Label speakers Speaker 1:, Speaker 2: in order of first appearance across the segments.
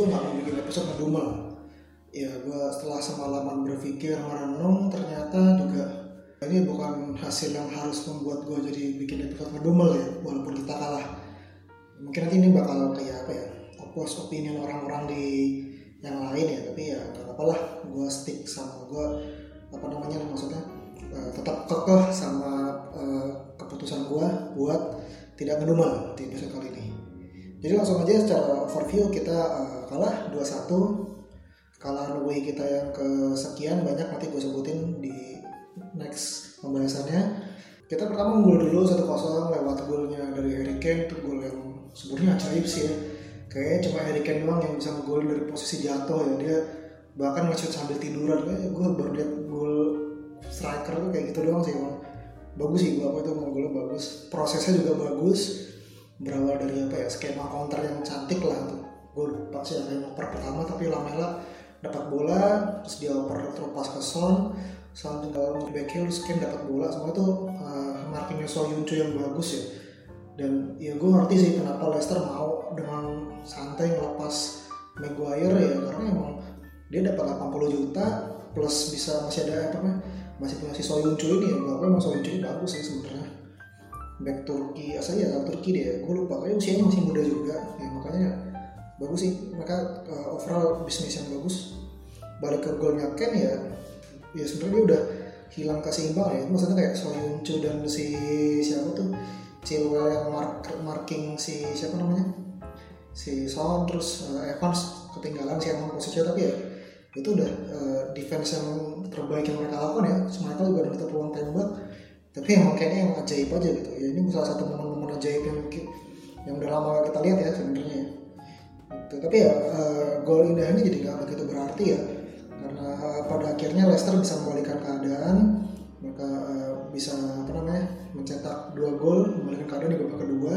Speaker 1: gue nggak mau bikin episode ngedumel. Ya, gue setelah semalaman berpikir merenung, ternyata juga ini bukan hasil yang harus membuat gue jadi bikin episode ngedumel ya, walaupun kita kalah. Mungkin nanti ini bakal kayak apa ya, opos opinion orang-orang di yang lain ya, tapi ya gak apa-apa lah, gue stick sama gue apa namanya maksudnya uh, tetap kekeh sama uh, keputusan gua buat tidak ngedumel di episode kali ini. Jadi langsung aja secara overview kita uh, kalah 2-1 kalah away kita yang kesekian banyak nanti gue sebutin di next pembahasannya. Kita pertama unggul dulu 1-0 lewat golnya dari Harry Kane itu gol yang sebenarnya ajaib sih ya. Kayaknya cuma Harry Kane doang yang bisa ngegol dari posisi jatuh ya. Dia bahkan nge sambil tiduran. Kayak gue baru lihat gol striker tuh kayak gitu doang sih emang bagus sih gue apa itu golnya bagus. Prosesnya juga bagus berawal dari apa ya skema counter yang cantik lah. Gue lupa sih yang oper pertama tapi Lamela dapat bola terus dia oper terlepas ke Son Son tinggal back heel terus dapat bola. Semua itu uh, markingnya Soyuncu yang bagus ya. Dan ya gue ngerti sih kenapa Leicester mau dengan santai ngelepas Maguire ya karena emang dia dapat 80 juta plus bisa masih ada apa namanya masih punya si Soyuncu ini ya. Gue emang Soyuncu ini bagus sih sebenarnya back Turki asal ya Turki dia gue lupa kayaknya usianya masih muda juga. Ya makanya bagus sih. Mereka uh, overall bisnis yang bagus. Balik ke golnya Ken ya ya sebenarnya dia udah hilang keseimbangan ya. Maksudnya kayak Soyuncu dan si siapa tuh? Chilwell yang mark, marking si siapa namanya? Si Son terus uh, Evans. Ketinggalan si emang posisinya tapi ya itu udah uh, defense yang terbaik yang mereka lakukan ya. Mereka juga dapat peluang tembak tapi emang kayaknya yang ajaib aja gitu ya ini salah satu momen-momen ajaib yang mungkin yang udah lama kita lihat ya sebenarnya ya. gitu. tapi ya uh, gol indah ini jadi nggak begitu berarti ya karena uh, pada akhirnya Leicester bisa membalikkan keadaan mereka uh, bisa apa namanya mencetak dua gol membalikkan keadaan di babak kedua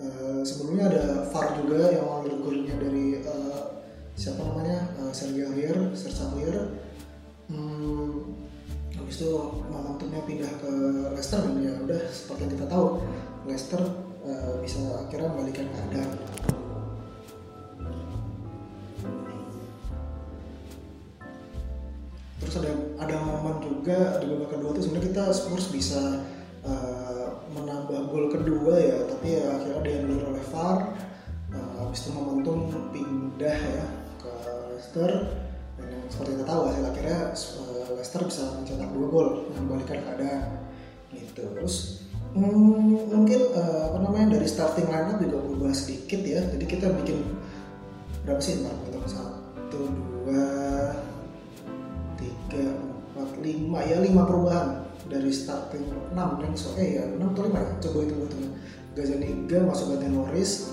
Speaker 1: uh, sebelumnya ada VAR juga yang awal golnya dari uh, siapa namanya uh, Sergio Aguirre, Sergio Aguirre hmm, habis itu momentumnya pindah ke Leicester dan ya udah seperti yang kita tahu Leicester uh, bisa akhirnya membalikan keadaan. Terus ada ada momen juga di babak kedua tuh sebenarnya kita Spurs bisa uh, menambah gol kedua ya tapi ya akhirnya diambil oleh VAR. Uh, habis itu momentum pindah ya ke Leicester dan yang seperti kita tahu hasil akhirnya uh, Leicester bisa mencetak dua gol membalikan keadaan gitu. Terus hmm, mungkin uh, apa namanya dari starting lineup juga berubah sedikit ya. Jadi kita bikin berapa sih ntar kita satu dua tiga empat lima. Ya lima perubahan dari starting enam. Dan so eh ya enam atau lima ya? Coba itu tunggu Gazaniga masuk ganti Norris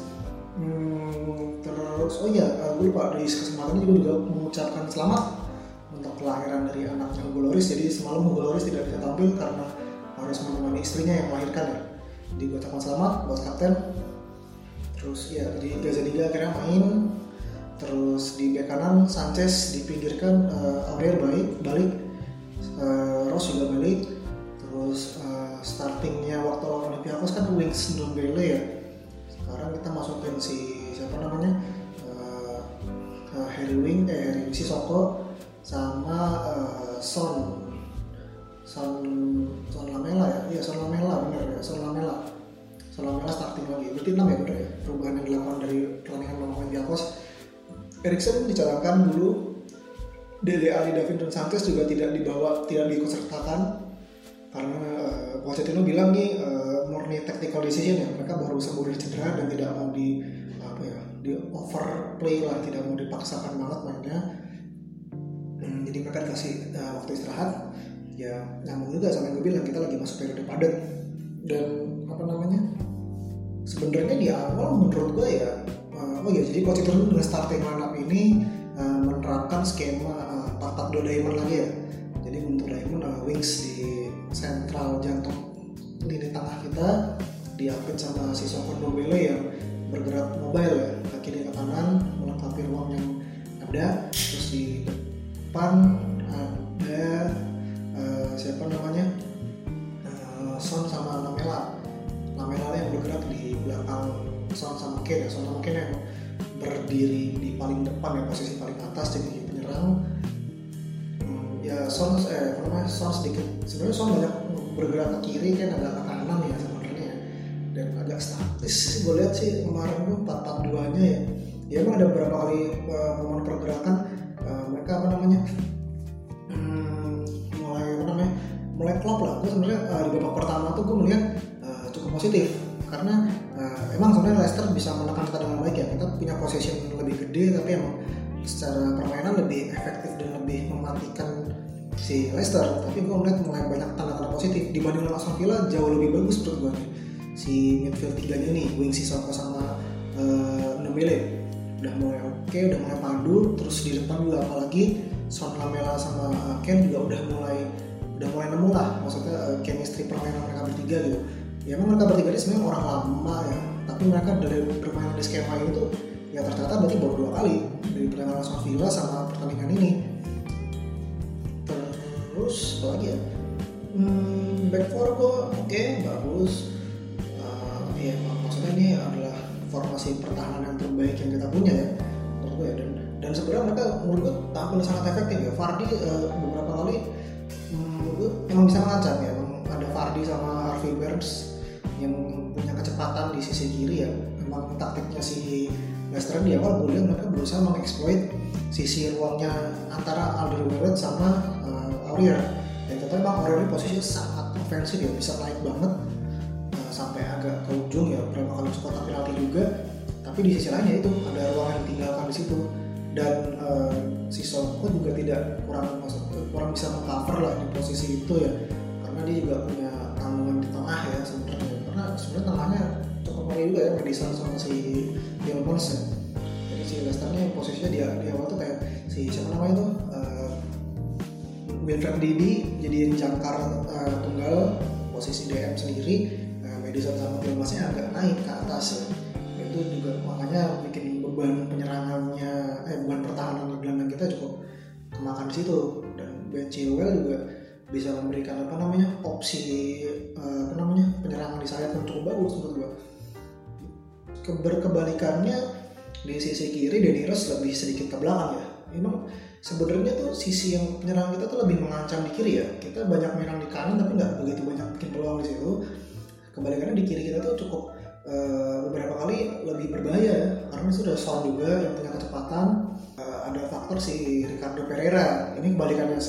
Speaker 1: hmm, terus oh iya uh, gue lupa dari kesempatan ini gue juga mengucapkan selamat untuk kelahiran dari anaknya Hugo Loris jadi semalam Hugo Loris tidak bisa tampil karena harus menemani istrinya yang melahirkan ya. Jadi gue ucapkan selamat buat kapten. Terus ya jadi Gazaniga akhirnya main. Terus di bek kanan Sanchez dipinggirkan uh, Aurier balik balik. Uh, Ross juga balik. Terus uh, startingnya waktu lawan Olympiakos kan Wings Ndombele ya sekarang kita masukin si siapa namanya? Uh, uh, Harry Wing eh Harry Sissoko sama uh, Son. Son Son Lamela ya? Iya Son Lamela bener ya Son Lamela. Son Lamela starting lagi. Berarti 6 ya bener ya? Perubahan yang dilakukan dari pertandingan lawan Olympiakos Erikson dicadangkan dulu. Dele Ali Davin dan Sanchez juga tidak dibawa tidak diikutsertakan karena uh, Pochettino bilang nih uh, murni tactical decision ya. Mereka baru sembuh dari cedera dan tidak mau di apa ya di overplay lah tidak mau dipaksakan banget mainnya. Hmm, jadi mereka dikasih uh, waktu istirahat. Ya nyambung juga sama yang gue bilang kita lagi masuk periode padat. Dan apa namanya sebenarnya di awal menurut gue ya uh, oh ya jadi Pochettino dengan starting lineup ini uh, menerapkan skema uh, 4-4-2 diamond lagi ya. Jadi untuk diamond uh, wings di sentral jantung lini tengah kita diapit sama si Sokon Dombele yang bergerak mobile ya. Kaki dia ke kanan melengkapi ruang yang ada. Terus di depan ada uh, siapa namanya? Uh, Son sama Lamela. Lamela yang bergerak di belakang Son sama Ken ya. Son sama Ken yang berdiri di paling depan ya posisi paling atas jadi penyerang. Hmm, ya Son eh apa namanya? Son sedikit. Sebenarnya Son banyak bergerak ke kiri kan agak ke kanan ya sebenarnya. Ya. dan agak statis sih gue lihat sih kemarin tuh 4 4 2 nya ya. Ya emang ada beberapa kali uh, pergerakan uh, mereka apa namanya hmm, mulai apa namanya mulai klop lah. Gue sebenarnya uh, di babak pertama tuh gue melihat uh, cukup positif. Karena uh, emang sebenarnya Leicester bisa menekan kita dengan baik ya. Kita punya possession lebih gede tapi emang secara permainan lebih efektif dan lebih mematikan si Leicester tapi gue melihat mulai banyak tanda-tanda positif. Dibanding lawan Aston Villa jauh lebih bagus menurut gue si midfield tiganya nih Wing Sissoko sama uh, Nembele udah mulai oke okay, udah mulai padu terus di depan juga apalagi Son Lamela sama Ken juga udah mulai udah mulai nemu lah. Maksudnya uh, chemistry permainan mereka bertiga gitu. Ya emang mereka bertiga ini sebenarnya orang lama ya tapi mereka dari permainan di skema ini ya ternyata berarti baru dua kali. Dari pertandingan Aston Villa sama pertandingan ini terus apa lagi ya. Hmm, back four gue oke okay, bagus uh, ya maksudnya ini adalah formasi pertahanan yang terbaik yang kita punya ya menurut gue ya. Dan dan sebenarnya mereka menurut gue tampil sangat efektif ya. Fardi uh, beberapa kali menurut gue emang bisa mengancam ya. Emang ada Fardi sama Harvey Barnes yang punya kecepatan di sisi kiri ya. Memang taktiknya si Leicester di awal gue lihat mereka berusaha mengeksploit sisi ruangnya antara Alderweireld sama uh, Aurier dan kita memang Aurier ini posisinya sangat ofensif ya bisa naik banget. Uh, sampai agak ke ujung ya berapa kali kotak penalti juga. Tapi di sisi lainnya itu ada ruang yang ditinggalkan di situ. Dan uh, si Soko juga tidak kurang kurang bisa mengcover lah di posisi itu ya. Karena dia juga punya tanggungan di tengah ya sebenarnya. Karena sebenarnya tengahnya cukup ngeri juga ya Madison sama si Gilmons ya. Jadi si Leicester-nya posisinya dia di awal tuh kayak si siapa namanya tuh? Uh, Wilfred Didi jadi jangkar uh, tunggal posisi DM sendiri. Uh, Madison sama Gilmonsnya agak naik ke atas. Ya itu juga makanya bikin beban penyerangannya eh beban pertahanan gelandang kita cukup kemakan di situ. Dan Ben Chilwell juga bisa memberikan apa namanya opsi uh, apa namanya penyerangan di sayap yang cukup bagus menurut gua. Berkebalikannya di sisi kiri Denny Rose lebih sedikit ke belakang ya. Memang sebenarnya tuh sisi yang penyerang kita tuh lebih mengancam di kiri ya. Kita banyak menyerang di kanan tapi nggak begitu banyak bikin peluang di situ. Kebalikannya di kiri kita tuh cukup uh, beberapa kali lebih berbahaya ya. Karena sudah Son juga yang punya kecepatan. Uh, ada faktor si Ricardo Pereira. Ini kebalikannya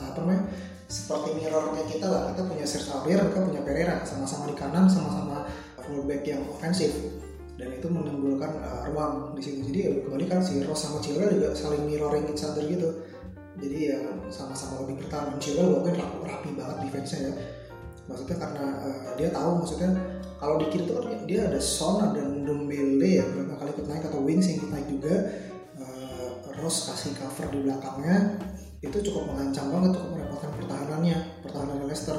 Speaker 1: apa namanya seperti mirrornya kita lah. Kita punya Serge Aurier kita punya Pereira. Sama-sama di kanan sama-sama fullback yang ofensif dan itu menimbulkan uh, ruang di situ. Jadi kebalikan si Ross sama Chilwell juga saling mirroring each other gitu. Jadi ya sama-sama lebih bertahan. Chilwell mungkin rapi, rapi banget defense-nya ya. Maksudnya karena uh, dia tahu maksudnya kalau di kiri itu kan dia ada Son ada Ndombele ya berapa kali ikut naik atau Wings yang ikut naik juga. Uh, Ross kasih cover di belakangnya. Itu cukup mengancam banget cukup merepotkan pertahanannya pertahanan Leicester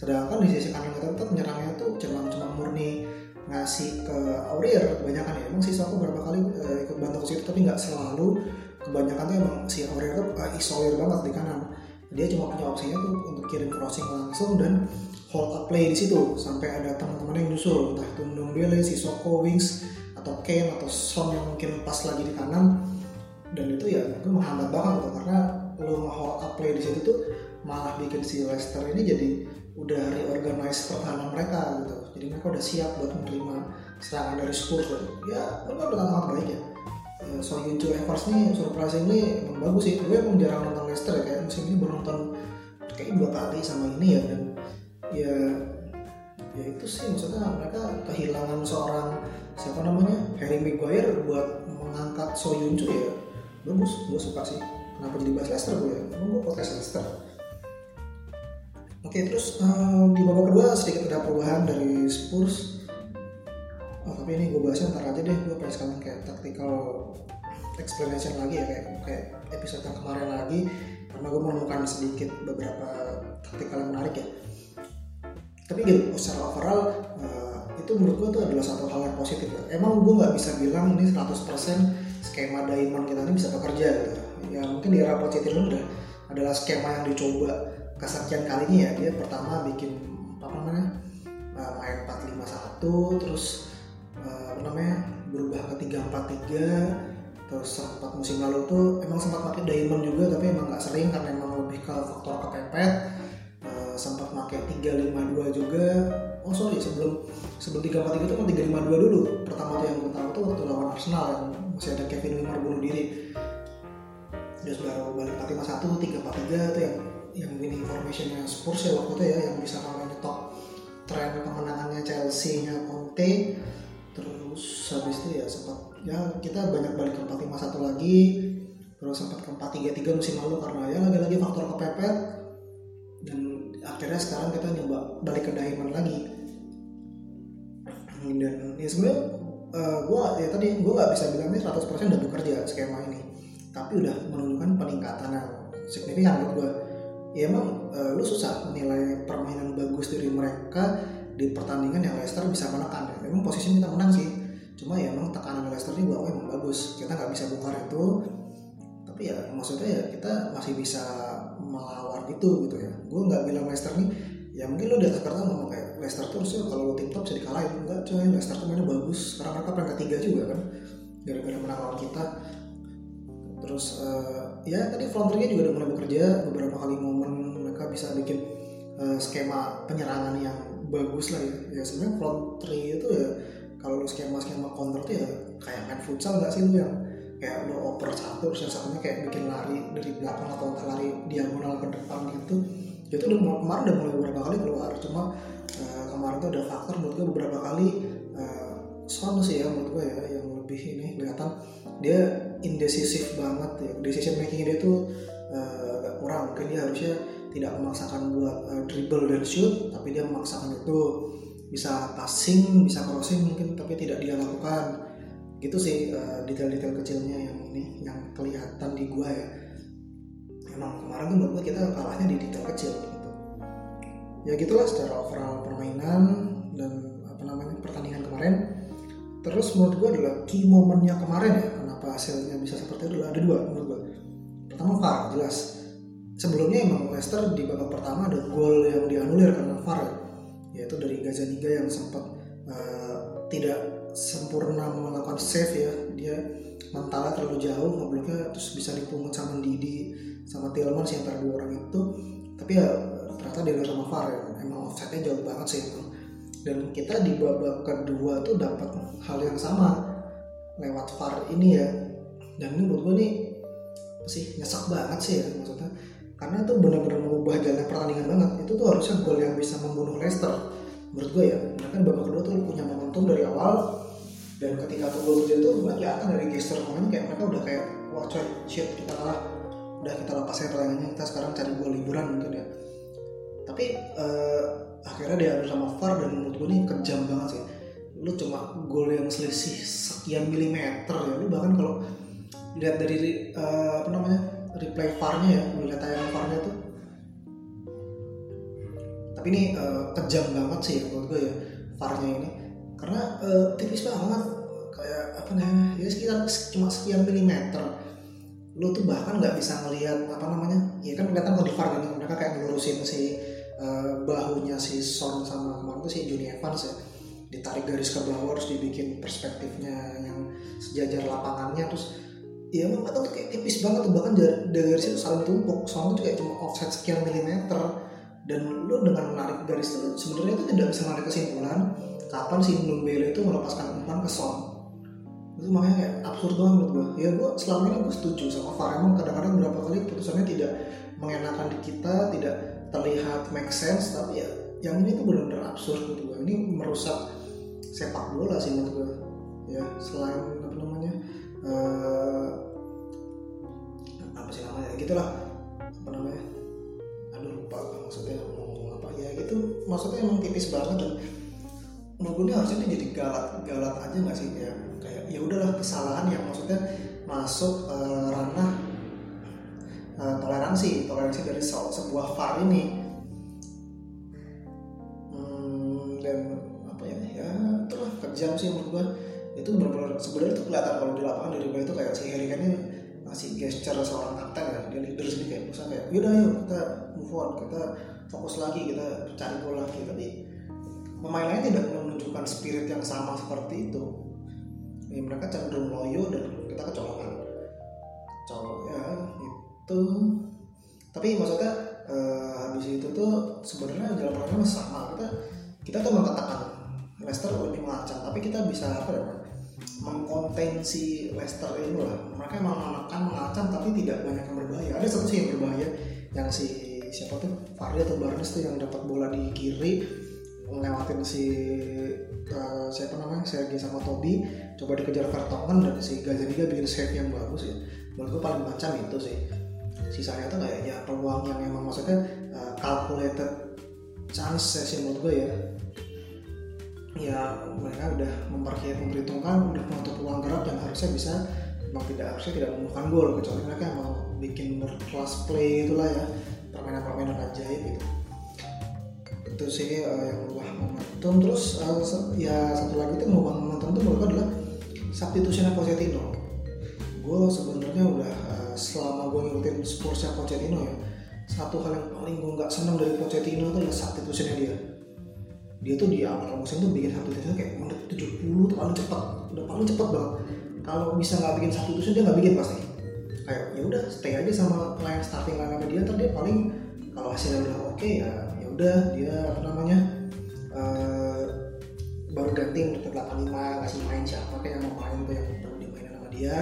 Speaker 1: sedangkan di sisi kanan kita tuh penyerangnya tuh cuma cuma murni ngasih ke Aurier kebanyakan ya. Emang sisa aku berapa kali uh, ikut bantu ke situ tapi nggak selalu. Kebanyakan tuh emang si Aurier tuh uh, isolir banget di kanan. Dia cuma punya opsinya tuh untuk kirim crossing langsung dan hold up play di situ. Sampai ada teman-teman yang nyusul entah itu Ndombele, Sissoko, Wings atau Kane atau Son yang mungkin pas lagi di kanan. Dan itu ya itu menghambat banget gitu karena lo hold up play di situ tuh malah bikin si Leicester ini jadi udah reorganize pertahanan mereka gitu. Jadi mereka udah siap buat menerima serangan dari Spurs gitu. ya mereka udah sangat baik ya. Ya, so Yunju Evers nih surprisingly emang bagus sih. Gue emang jarang nonton Leicester ya kayak musim ini baru nonton kayak dua kali sama ini ya dan ya ya itu sih maksudnya mereka kehilangan seorang siapa namanya Harry Maguire buat mengangkat So Yunju ya. Bagus gue suka sih. Kenapa jadi bahas Leicester gue ya? Emang gue podcast Leicester Oke terus um, di babak kedua sedikit ada perubahan dari Spurs. Oh, tapi ini gue bahasnya ntar aja deh, gue pengen sekarang kayak tactical explanation lagi ya kayak kayak episode yang kemarin lagi karena gue menemukan sedikit beberapa taktikal yang menarik ya. Tapi gitu, secara overall uh, itu menurut gue tuh adalah satu hal yang positif ya. Emang gue nggak bisa bilang ini 100% skema Diamond kita ini bisa bekerja gitu. Ya mungkin di era Pochettino udah adalah skema yang dicoba kesekian kalinya ya dia pertama bikin apa namanya uh, main 451 terus uh, apa namanya berubah ke tiga empat tiga terus sempat musim lalu tuh emang sempat pakai diamond juga tapi emang nggak sering karena emang lebih ke faktor kepepet. Uh, sempat pakai tiga lima dua juga. Oh sorry sebelum sebelum tiga empat tiga itu kan tiga lima dua dulu. Pertama tuh yang gue tahu tuh waktu lawan Arsenal yang masih ada Kevin Wimmer bunuh diri. Terus baru balik empat lima satu tiga empat tiga tuh yang yang winning formationnya Spurs ya waktu itu ya yang bisa ngalahin top tren kemenangannya Chelsea-nya Conte. Terus habis itu ya sempat ya kita banyak balik ke 451 lagi. Terus sempat ke 433 musim lalu karena ya lagi-lagi faktor kepepet. Dan akhirnya sekarang kita nyoba balik ke diamond lagi. Dan ya sebenarnya uh, gue ya tadi gue nggak bisa bilang ini 100% udah bekerja skema ini. Tapi udah menunjukkan peningkatan yang signifikan menurut gue ya emang uh, lu susah menilai permainan bagus dari mereka di pertandingan yang Leicester bisa menekan ya. Memang posisi kita menang sih. Cuma ya emang tekanan Leicester ini gua emang bagus. Kita nggak bisa bongkar itu. Tapi ya maksudnya ya kita masih bisa melawan itu gitu ya. Gue nggak bilang Leicester nih ya mungkin lo di atas kertas ngomong kayak Leicester terus ya kalau lo tim top bisa dikalahin enggak coy Leicester tuh mainnya bagus karena mereka peringkat ketiga juga kan gara-gara menang lawan kita terus uh, ya tadi front juga udah mulai bekerja beberapa kali momen mereka bisa bikin uh, skema penyerangan yang bagus lah ya. Ya sebenarnya front three itu ya kalau skema skema counter tuh ya kayak main futsal nggak sih lu yang kayak lu oper satu terus yang satunya kayak bikin lari dari belakang atau lari diagonal ke depan gitu. Itu udah kemarin udah mulai beberapa kali keluar cuma uh, kemarin tuh ada faktor menurut gue beberapa kali uh, Son sih ya menurut gue ya yang lebih ini kelihatan. Dia indecisif banget ya. Decision making dia tuh uh, kurang. Mungkin dia harusnya tidak memaksakan buat uh, dribble dan shoot tapi dia memaksakan itu. Bisa passing bisa crossing mungkin tapi tidak dia lakukan. Gitu sih uh, detail-detail kecilnya yang ini yang kelihatan di gua ya. Emang kemarin tuh menurut gua kita kalahnya di detail kecil gitu. Ya gitulah secara overall permainan dan apa namanya pertandingan kemarin. Terus menurut gua adalah key momennya kemarin ya kenapa hasilnya bisa seperti itu ada dua menurut gua. Pertama VAR jelas. Sebelumnya emang Leicester di babak pertama ada gol yang dianulir karena VAR ya yaitu dari Gazaniga yang sempat uh, tidak sempurna melakukan save ya. Dia mentalnya terlalu jauh ngebloknya terus bisa dipungut sama Didi sama Tillmans yang dua orang itu. Tapi ya ternyata dia sama VAR ya. Emang offsetnya jauh banget sih itu dan kita di babak kedua tuh dapat hal yang sama lewat VAR ini ya. Dan ini menurut gue nih sih nyesek banget sih ya maksudnya. Karena itu benar-benar mengubah jalan pertandingan banget. Itu tuh harusnya gol yang bisa membunuh Leicester. Menurut gue ya kan babak kedua tuh punya momentum dari awal. Dan ketika tuh gol itu tuh gue kelihatan dari gesture pemain kayak mereka udah kayak wah coy shit kita kalah. Udah kita lepas aja pertandingannya kita sekarang cari gol liburan mungkin ya. Tapi uh, akhirnya dia harus sama VAR dan menurut gue ini kejam banget sih lu cuma gol yang selisih sekian milimeter ya lu bahkan kalau lihat dari uh, apa namanya replay VAR-nya ya melihat tayangan VAR-nya tuh. Tapi ini uh, kejam banget sih ya menurut gue ya VAR-nya ini. Karena uh, tipis banget kayak apa namanya ya sekitar cuma sekian milimeter. Lu tuh bahkan nggak bisa ngelihat apa namanya ya kan kelihatan kalau di VAR kan mereka kayak ngelurusin si uh, bahunya si Son sama kemarin tuh si Juni Evans ya ditarik garis ke bawah terus dibikin perspektifnya yang sejajar lapangannya terus ya emang atau kayak tipis banget tuh bahkan dari, garis itu saling tumpuk. Soalnya tuh kayak cuma offset sekian milimeter. Dan lu dengan menarik garis itu sebenarnya itu tidak bisa menarik kesimpulan kapan si Ndombele itu melepaskan umpan ke Son itu makanya kayak absurd banget menurut gue ya gue selama ini gue setuju sama VAR emang kadang-kadang beberapa kali putusannya tidak mengenakan di kita tidak terlihat make sense tapi ya yang ini tuh benar-benar absurd menurut gue ini merusak sepak bola sih menurut gue ya selain apa namanya uh, apa sih namanya gitulah. Apa namanya? Aduh lupa maksudnya ngomong apa. Ya gitu maksudnya emang tipis banget dan menurut gue ini harusnya jadi galat galat aja nggak sih? Kayak kayak ya udahlah kesalahan yang maksudnya masuk uh, ranah uh, toleransi toleransi dari se sebuah VAR ini. Hmm, dan ya ya kejam sih menurut gue itu benar-benar sebenarnya itu kelihatan kalau di lapangan dari itu kayak si Harry Kane masih gesture seorang kapten ya. Dia leader sini kayak misalnya kayak yaudah ayo kita move on kita fokus lagi kita cari gol lagi. Tapi pemain lain tidak menunjukkan spirit yang sama seperti itu. Ya, mereka cenderung loyo dan kita kecolongan. Colok ya itu. Tapi maksudnya eh, habis itu tuh sebenarnya jalan masih sama. Kita kita tuh mengatakan Leicester lebih mengacang tapi kita bisa apa ya mengkonten si Leicester itu lah. Mereka emang menekan mengacang tapi tidak banyak yang berbahaya. Ada satu sih yang berbahaya yang si siapa tuh? Fardi atau Barnes tuh yang dapat bola di kiri ngelewatin si uh, siapa namanya? Sergei sama Tobi coba dikejar Vertonghen dan si Gazaniga bikin save yang bagus ya. Menurut gue paling macam itu sih. Sisanya tuh kayak ya peluang yang emang maksudnya uh, calculated chance sih menurut gue ya ya mereka udah memperkirakan memperhitungkan udah menutup peluang gerak yang harusnya bisa memang tidak harusnya tidak membuahkan gol kecuali mereka emang bikin class play itulah ya permainan-permainan ajaib gitu. Itu sih uh, yang merubah momentum terus uh, ya satu lagi itu merubah momentum itu menurut adalah substitusinya Pochettino. Gue sebenarnya udah uh, selama gue ngikutin Spursnya Pochettino ya satu hal yang paling gue nggak senang dari Pochettino itu adalah substitusinya dia dia tuh di awal musim tuh bikin substitusinya kayak menit 70 tuh paling cepat udah paling cepat banget. Kalau bisa nggak bikin substitusi dia nggak bikin pasti. Kayak ya udah stay aja sama line starting line sama dia ntar dia paling kalau hasilnya udah oke okay, ya ya udah dia apa namanya uh, baru ganti menit 85 ngasih main siapa kayak yang mau main tuh yang perlu dimainin sama dia.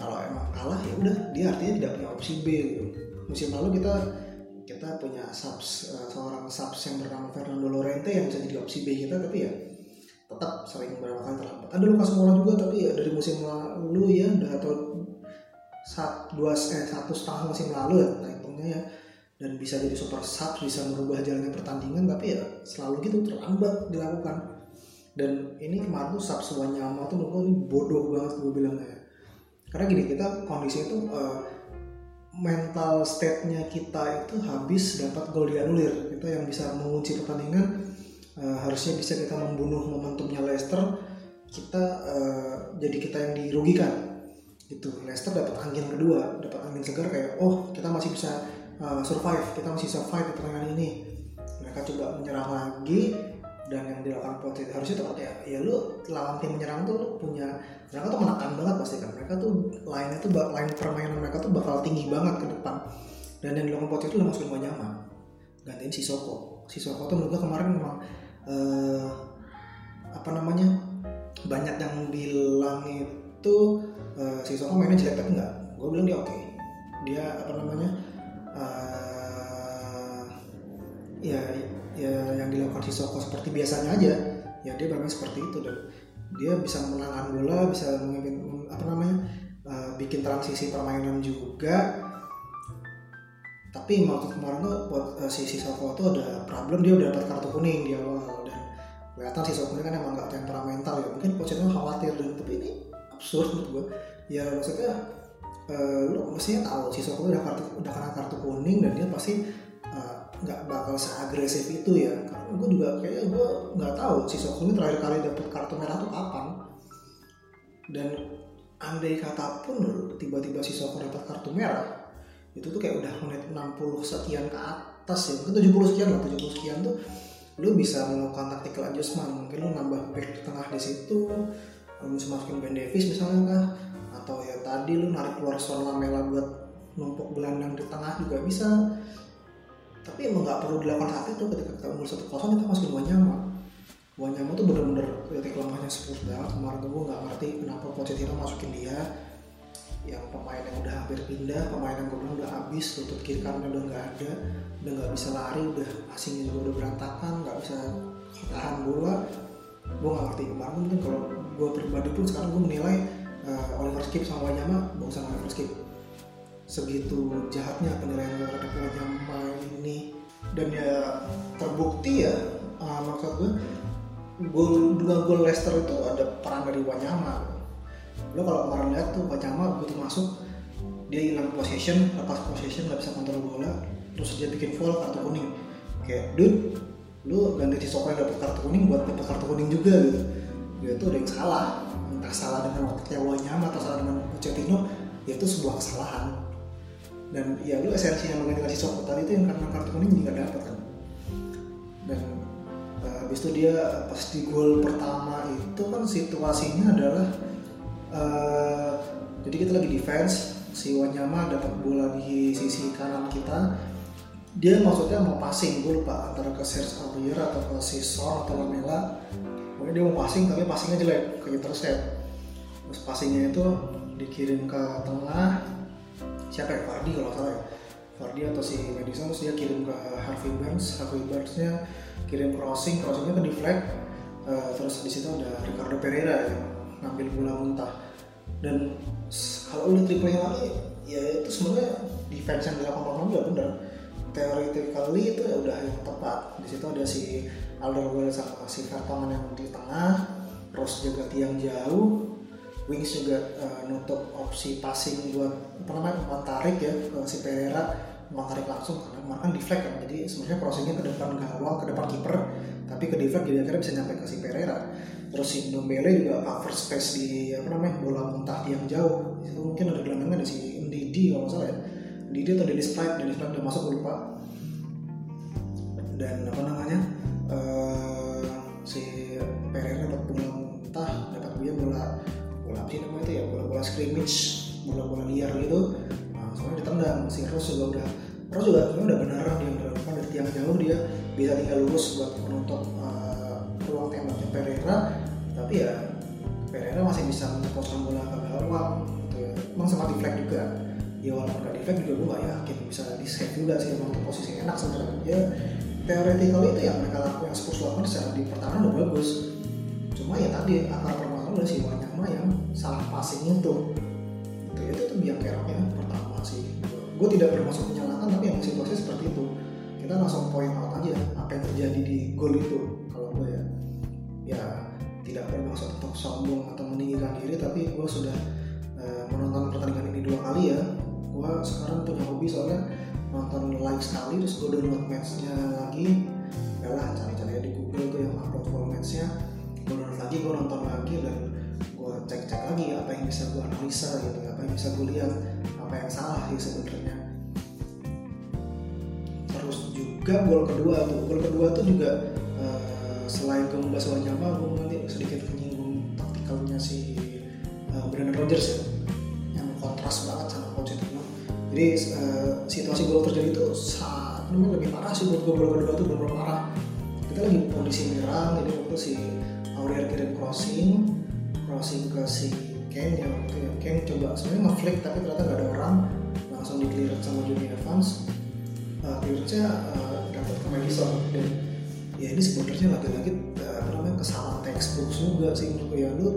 Speaker 1: Kalau emang kalah ya udah dia artinya tidak punya opsi B gitu. Musim lalu kita kita punya subs uh, seorang subs yang bernama Fernando Lorente yang bisa jadi opsi B kita tapi ya tetap sering beberapa kali terlambat. Ada Lukas Moura juga tapi ya dari musim lalu ya udah atau saat dua eh, satu setengah musim lalu ya hitungnya ya. Dan bisa jadi super sub bisa merubah jalannya pertandingan tapi ya selalu gitu terlambat dilakukan. Dan ini kemarin tuh sub Wanyama tuh menurut ini bodoh banget gue bilangnya ya. Karena gini kita kondisi itu uh, mental state-nya kita itu habis dapat gol dianulir kita yang bisa mengunci pertandingan. Uh, harusnya bisa kita membunuh momentumnya Leicester. Kita uh, jadi kita yang dirugikan. Itu Leicester dapat angin kedua dapat angin segar kayak oh kita masih bisa uh, survive. Kita masih survive di pertandingan ini. Mereka coba menyerang lagi dan yang dilakukan Pochettino harusnya tuh kayak ya lu lawan tim menyerang tuh lu punya mereka tuh menekan banget pasti kan. Mereka tuh line itu line permainan mereka tuh bakal tinggi banget ke depan. Dan yang dilakukan Pochettino udah masukin Wanyama gantiin si Soko si Soko tuh menurut gue kemarin memang uh, apa namanya banyak yang bilang itu uh, si Soko mainnya jelek tapi enggak. Gue bilang dia oke. Okay. dia apa namanya uh, ya ya yang dilakukan si Soko seperti biasanya aja. Ya dia bermain seperti itu dan dia bisa menangkan bola bisa memimpin apa namanya uh, bikin transisi permainan juga. Tapi waktu kemarin tuh uh, si Soko tuh ada problem dia udah dapat kartu kuning di awal dan kelihatan si Soko ini kan emang gak temperamental ya. Mungkin Pochettino khawatir dan tapi ini absurd menurut gue ya maksudnya uh, lo mestinya tahu si Soko udah kartu udah kena kartu kuning dan dia pasti nggak bakal seagresif itu ya. Karena gue juga kayaknya gue nggak tahu si Soko ini terakhir kali dapet kartu merah tuh kapan. Dan andai kata pun tiba-tiba si Soko dapat kartu merah itu tuh kayak udah menit 60 sekian ke atas ya. Mungkin 70 sekian lah 70 sekian tuh. Lu bisa melakukan tactical adjustment mungkin lu nambah back tengah di situ lu bisa masukin Ben Davis misalnya kah? Atau ya tadi lu narik keluar Son Lamela buat numpuk gelandang di tengah juga bisa tapi emang nggak perlu dilakukan saat itu ketika kita umur satu kosong kita masukin Wanyama Wanyama tuh bener-bener titik lemahnya Spurs banget kemarin tuh gue nggak ngerti kenapa Pochettino masukin dia. Yang pemain yang udah hampir pindah pemain yang gue bilang udah habis lutut kiri kanan udah nggak ada udah nggak bisa lari udah asingnya juga udah berantakan nggak bisa tahan bola. Gue nggak ngerti kemarin mungkin kalau gue pribadi pun sekarang gue menilai uh, Oliver Skip sama Wanyama bagusan Oliver Skip segitu jahatnya penilaian terhadap Wanyama ini. Dan ya terbukti ya uh, maksud gue gol dua gol Leicester itu ada peran dari Wanyama. Lo kalau kemarin lihat tuh Wanyama begitu masuk dia hilang possession lepas possession nggak bisa kontrol bola terus dia bikin foul kartu kuning. Kayak dude lu ganti Sissoko yang dapat kartu kuning buat dapat kartu kuning juga gitu. Dia tuh ada yang salah. Entah salah dengan waktunya Wanyama atau salah dengan Pochettino ya itu sebuah kesalahan dan ya lu esensinya mengganti Sissoko tadi itu yang karena kartu kuning juga dapat kan. Dan uh, habis itu dia pas di gol pertama itu kan situasinya adalah uh, jadi kita lagi defense si Wanyama dapat bola di sisi kanan kita. Dia maksudnya mau passing gue lupa antara ke Serge Aurier atau ke si Son atau Lamela. Pokoknya dia mau passing tapi passingnya jelek ke intercept terus passingnya itu dikirim ke tengah siapa ya? Fardi kalau salah ya. Atau si Madison terus dia kirim ke Harvey Barnes. Harvey Barnesnya kirim crossing crossingnya ke deflect uh, terus di situ ada Ricardo Pereira yang ngambil bola muntah. Dan kalau udah triple lagi ya itu sebenarnya defense yang dilakukan orang juga benar teoretically itu ya udah yang tepat. Di situ ada si Alderweireld sama si Vertonghen yang di tengah. Ross juga tiang jauh Wings juga uh, nutup opsi passing buat apa namanya umpan tarik ya ke si Pereira umpan tarik langsung karena kemarin kan deflect kan jadi sebenarnya crossingnya ke depan gawang ke depan kiper tapi ke deflect jadi akhirnya bisa nyampe ke si Pereira. Terus si Ndombele juga cover space di apa namanya bola muntah tiang jauh. Itu mungkin ada gelandangnya ada si Ndidi kalau nggak salah ya. Ndidi atau Dennis Pride Dennis Pride udah masuk lupa. Dan apa namanya uh, si Pereira dapat apa sih namanya itu ya bola bola scrimmage bola bola liar gitu. Nah, soalnya ditendang si Rose juga udah Rose juga sebenarnya udah benar dia udah dari tiang jauh dia bisa tinggal lurus buat menutup uh, peluang tembaknya Pereira. Tapi ya Pereira masih bisa menyepotkan bola ke gawang gitu ya. Emang sempat deflect juga. Ya walaupun gak deflect juga gue gak yakin bisa di save juga sih emang posisi enak sebenarnya. Ya teoretikal itu yang mereka lakukan yang Spurs lakukan secara di pertahanan udah bagus. Cuma ya tadi akar permasalahan udah si Wanyama yang salah passing itu. Itu itu tuh biang keroknya pertama sih. Gue tidak bermaksud menyalahkan tapi yang situasi seperti itu. Kita langsung point out aja apa yang terjadi di gol itu kalau gue ya. Ya tidak bermaksud untuk sombong atau meninggikan diri tapi gue sudah uh, menonton pertandingan ini dua kali ya. Gue sekarang punya hobi soalnya nonton live sekali terus gue download matchnya lagi. Ya lah cari-cari di Google tuh yang upload full matchnya gue download lagi gue nonton lagi dan gue cek-cek lagi apa yang bisa gue analisa gitu apa yang bisa gue lihat apa yang salah sih sebenarnya. Terus juga gol kedua tuh gol kedua tuh juga uh, selain ke membahas Wanyama gue nanti sedikit menyinggung taktikalnya si uh, Brandon Rodgers ya yang kontras banget sama Pochettino jadi uh, situasi gol terjadi itu saat namanya lebih parah sih buat gol kedua tuh benar parah. Kita lagi kondisi menyerang jadi waktu si Aurier kirim crossing crossing ke si Ken yang waktu ya. Ken coba sebenarnya nge-flick tapi ternyata gak ada orang. Langsung di sama Johnny Evans. Uh, clearance-nya uh, dapat ke Madison. Dan ya ini sebenarnya lagi-lagi uh, apa namanya kesalahan textbook juga sih menurut ya. Lu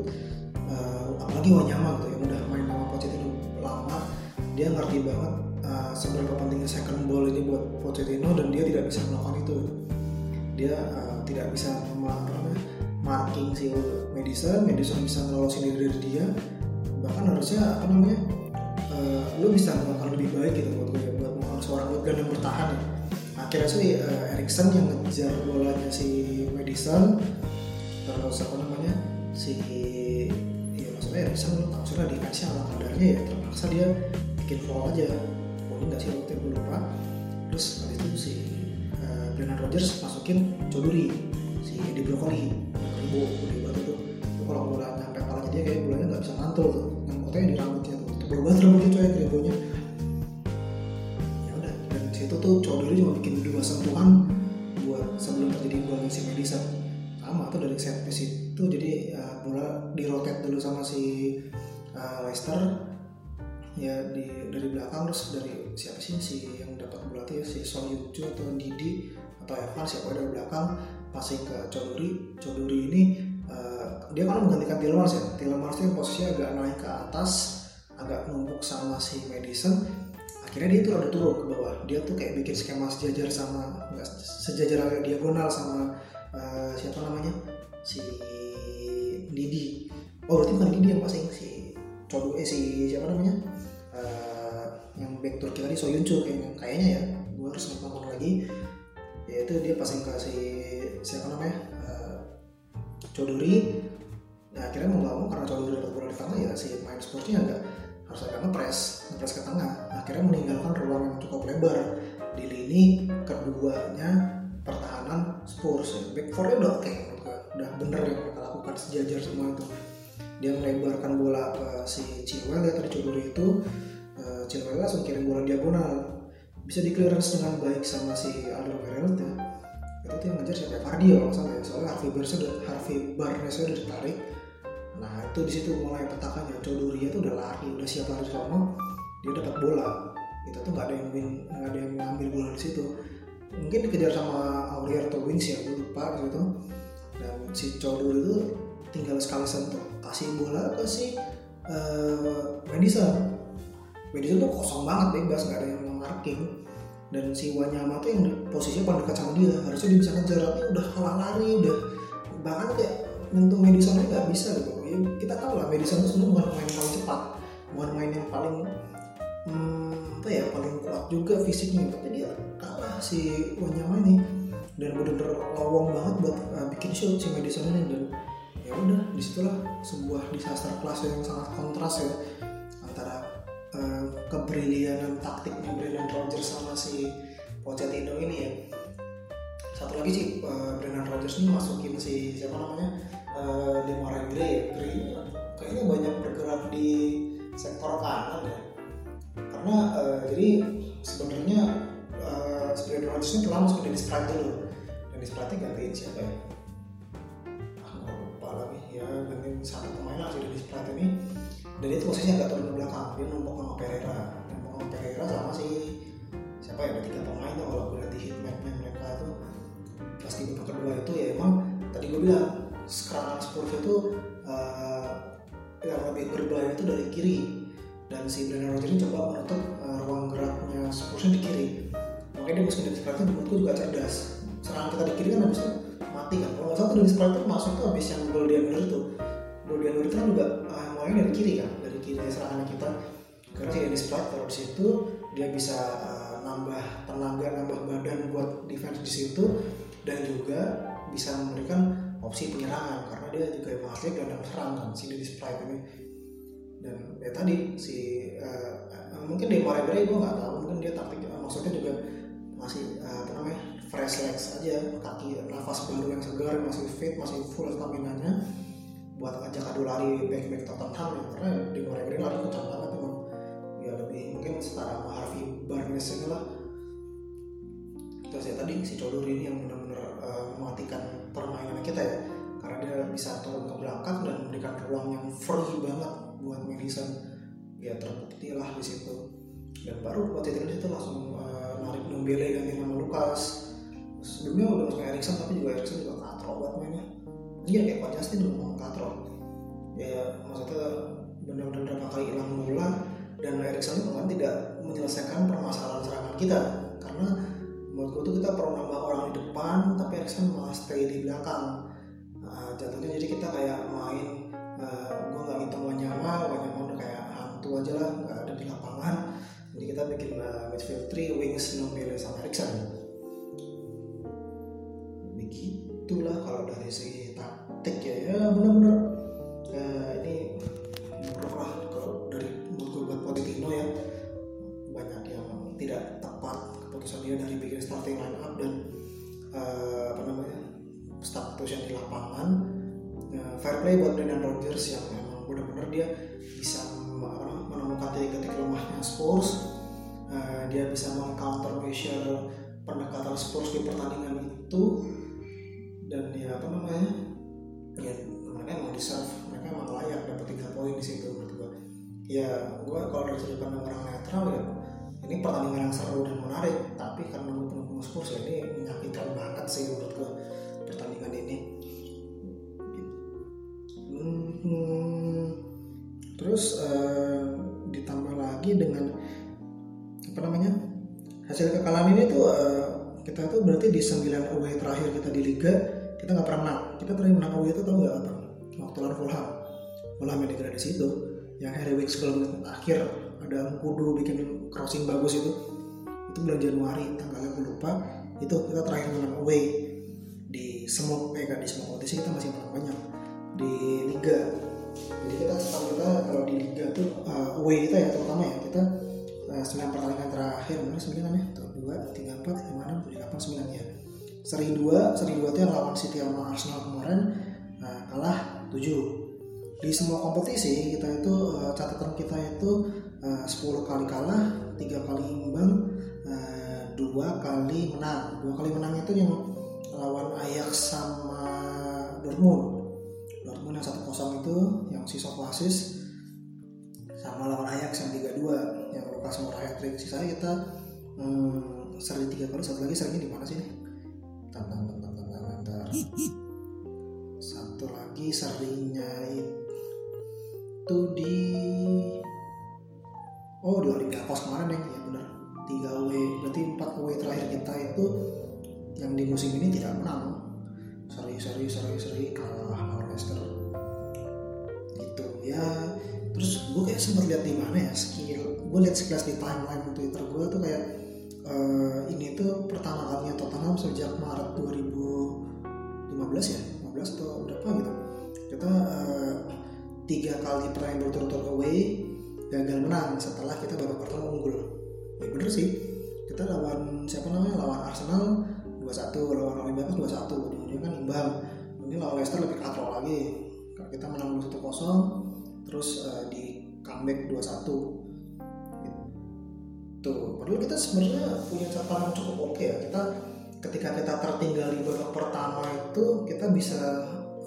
Speaker 1: uh, apalagi Wanyama gitu yang udah main sama Pochettino lama dia ngerti banget uh, seberapa pentingnya second ball ini buat Pochettino dan dia tidak bisa melakukan itu. Dia uh, tidak bisa apa namanya marking si Madison, Madison bisa ngelolosin diri dari dia. Bahkan harusnya apa namanya uh, lu bisa melakukan lebih baik gitu buat gue buat melakukan seorang gelandang bertahan ya. Akhirnya sih uh, Erikson yang ngejar bolanya si Madison terus apa namanya si ya maksudnya Erikson lu tau sudah ala kadarnya ya terpaksa dia bikin foul aja. Poin nggak sih waktu itu? Lupa. Terus habis itu si uh, Brennan Rodgers masukin Choduri si Eddie Brokoli ribu gede banget tuh itu kalau bola nyampe kepalanya dia kayak bolanya nggak bisa mantul tuh. Yang potnya di rambutnya tuh. Itu banget rambutnya coy ribunya ya udah dan situ tuh Choduri cuma bikin dua sentuhan buat sebelum terjadi golnya si Madison sama tuh dari set piece itu jadi uh, bola di rotate dulu sama si uh, Leicester ya di dari belakang terus dari siapa sih si yang dapat bola tuh ya si Son Yuju atau Didi atau Evan siapa dari belakang passing ke Choduri Choduri ini uh, dia kan menggantikan Tillmans ya. Tillmans itu posisinya agak naik ke atas agak numpuk sama si Madison. Akhirnya dia tuh ada turun ke bawah. Dia tuh kayak bikin skema sejajar sama enggak sejajar agak diagonal sama uh, siapa namanya? Si Didi. Oh berarti bukan Didi yang passing si Chodu eh si siapa namanya? Uh, yang back Turki tadi Soyuncu kayaknya. Kayaknya ya. Gue harus nonton lagi ya itu dia passing ke si siapa namanya? Uh, Choduri nah akhirnya mau nggak mau karena Choduri dapat bola di tengah ya si main sportnya agak harus agak ngepres ngepres ke tengah. Akhirnya meninggalkan ruang yang cukup lebar. Di lini keduanya pertahanan Spurs. Ya. back four-nya udah oke okay, udah bener yang mereka lakukan sejajar semua itu. Dia melebarkan bola ke si Chilwell ya tadi Cuduri itu. Uh, Chilwell langsung kirim bola diagonal bisa di clearance dengan baik sama si Alderweireld ya itu tuh yang ngejar siapa? Fardi ya kalau salah. Ya soalnya Harvey Barnes udah Harvey Barnes udah ditarik. Nah itu di situ mulai petakannya Cuduri itu udah lari udah siap lari sono dia dapat bola. Itu tuh nggak ada yang win nggak ada yang ngambil bola di situ. Mungkin dikejar sama Aurier atau Wins ya gue lupa gitu dan si Coduri itu tinggal sekali sentuh. Kasih bola ke si uh, Madison. Madison tuh kosong banget bebas. Nggak ada yang marking dan si Wanyama tuh yang posisinya paling dekat sama dia. Harusnya dia bisa ngejar tapi udah kalah lari udah bahkan kayak nyentuh Madison nggak bisa gitu. Ya, kita tahu lah Madison itu sebenarnya bukan main yang paling cepat bukan main yang paling hmm, apa ya paling kuat juga fisiknya tapi dia kalah si Wanyama ini. Dan bener-bener lowong banget buat uh, bikin shoot si Madison ini. Dan ya udah di situlah sebuah disaster kelas yang sangat kontras ya uh, kebrilianan taktiknya Brendan Rodgers sama si Pochettino ini ya. Satu lagi sih uh, Brendan Rodgers ini masukin si siapa namanya? Uh, Demar Gray Gray kayaknya banyak bergerak di sektor kanan ya. Karena uh, jadi sebenarnya uh, Brendan Rodgers ini telah masuk ke Dennis Pratt dulu. Dennis Pratt gantiin siapa ya? Ya gantiin satu pemain lah dari Pratt ini dan itu posisinya agak turun ke belakang. Dia numpuk sama Pereira. Numpuk sama Pereira sama si siapa ya ada tiga pemain tuh kalau gue lihat di hitmapnya mereka itu pas di babak kedua itu ya emang tadi gue bilang sekarang Spurs itu uh, yang lebih berbahaya itu dari kiri. Dan si Brendan Rodgers ini coba menutup uh, ruang geraknya Spursnya di kiri. Makanya dia masukin Dennis Pratt menurutku juga cerdas. Serangan kita di kiri kan habis itu mati kan. Kalau nggak salah tuh Dennis Pratt masuk tuh habis yang gol dia itu. Gol dia itu kan juga uh, mulainya dari kiri kan dari kiri serangan kita. Karena si Dennis di situ dia bisa uh, nambah tenaga nambah badan buat defense di situ. Dan juga bisa memberikan opsi penyerangan karena dia juga emang asli gelandang serang kan si Dennis Pratt ini. Dan ya tadi si uh, mungkin di Marai gue nggak tahu. Mungkin dia taktik maksudnya juga masih uh, apa namanya fresh legs aja kaki nafas baru yang segar masih fit masih full stamina nya buat ajak adu lari back back Tottenham ya karena di Maregri lari kencang banget emang. Ya lebih mungkin setara sama Harvey Barnes ini lah terus ya tadi si Coduri ini yang benar-benar uh, mematikan permainan kita ya karena dia bisa turun ke belakang dan memberikan ruang yang free banget buat Madison ya terbukti lah di situ. Dan baru buat itu langsung uh, narik Ndombele ganti nama Lukas sebelumnya udah masuk Erikson tapi juga Erikson juga katro buat mainnya iya kayak Pak Justin dulu ngomong katro. Ya maksudnya benar-benar berapa kali hilang bola dan Erikson kan tidak menyelesaikan permasalahan serangan kita. Karena menurut gue tuh kita perlu nambah orang di depan tapi Erikson malah stay di belakang. Nah, jatuhnya jadi kita kayak main uh, eh, gue nggak ngitung Wanyama Wanyama udah kayak hantu aja lah nggak ada di lapangan. Jadi kita bikin uh, midfield 3 wings Nombele sama Erikson itulah kalau dari segi taktik ya. Ya benar-benar. Uh, ini buruk lah kalau dari buku buat Pochettino ya banyak yang tidak tepat keputusan dia dari bikin starting line up dan uh, apa namanya status yang di lapangan. Uh, fair play buat Brendan Rodgers yang memang benar-benar dia bisa menemukan titik-titik lemahnya Spurs. Uh, dia bisa mengcounter measure pendekatan Spurs di pertandingan itu dan ya apa namanya? Ya mereka emang deserve mereka emang layak dapat tiga poin di situ menurut gue ya gue kalau dari sudut pandang orang netral ya ini pertandingan yang seru dan menarik. Tapi karena gue pendukung Spurs ya ini menyakitkan banget sih menurut gue pertandingan ini. Hmm, terus uh, ditambah lagi dengan apa namanya hasil kekalahan ini tuh uh, kita tuh berarti di 9 away terakhir kita di liga kita nggak pernah menang. Kita terakhir menang away itu tau nggak apa waktu lawan Fulham. Fulham yang degradasi itu yang Harry Winks sebelum akhir ada kudu bikin crossing bagus itu itu bulan Januari tanggalnya gue lupa. Itu kita terakhir menang away di semua eh kan di semua kompetisi kita masih menang banyak di liga. Jadi kita setahu kita kalau di liga tuh uh, away kita ya terutama ya kita uh, sembilan pertandingan terakhir mana sembilan ya tuh dua tiga empat lima enam tujuh delapan sembilan ya. Seri 2 seri 2 itu yang lawan City sama Arsenal kemarin nah, kalah 7 di semua kompetisi kita itu uh, catatan kita itu uh, 10 kali kalah tiga kali imbang dua kali menang. Dua kali menang itu yang lawan Ajax sama Dortmund. Dortmund yang satu kosong itu yang si Sokoasis sama lawan Ajax yang tiga dua yang Lukas Moura hat trick sisanya kita hmm, tiga kali satu lagi serinya di mana sih tantang tantang tantang tantang satu lagi serinya itu di oh di Olympiakos kemarin ya, ya benar. Tiga W berarti empat W terakhir kita itu yang di musim ini tidak menang. Seri seri seri seri kalah lawan Leicester. Gitu ya. Terus gue kayak sempat lihat di mana ya skill gue lihat sekilas di timeline Twitter gue tuh kayak uh, ini tuh pertama kalinya Tottenham sejak Maret 2015 ya? 15 atau berapa gitu. Kita uh, tiga kali terakhir berturut-turut away gagal menang. Setelah kita babak pertama unggul. Ya bener sih. Kita lawan siapa namanya? Lawan Arsenal 2-1 lawan Olympiakos 2-1 ujung-ujungnya kan imbang. Ini lawan Leicester lebih katrol lagi. Kita menang 1-0 terus uh, di comeback 2-1 gitu. Padahal kita sebenarnya punya catatan cukup oke okay ya. Kita ketika kita tertinggal di babak pertama itu kita bisa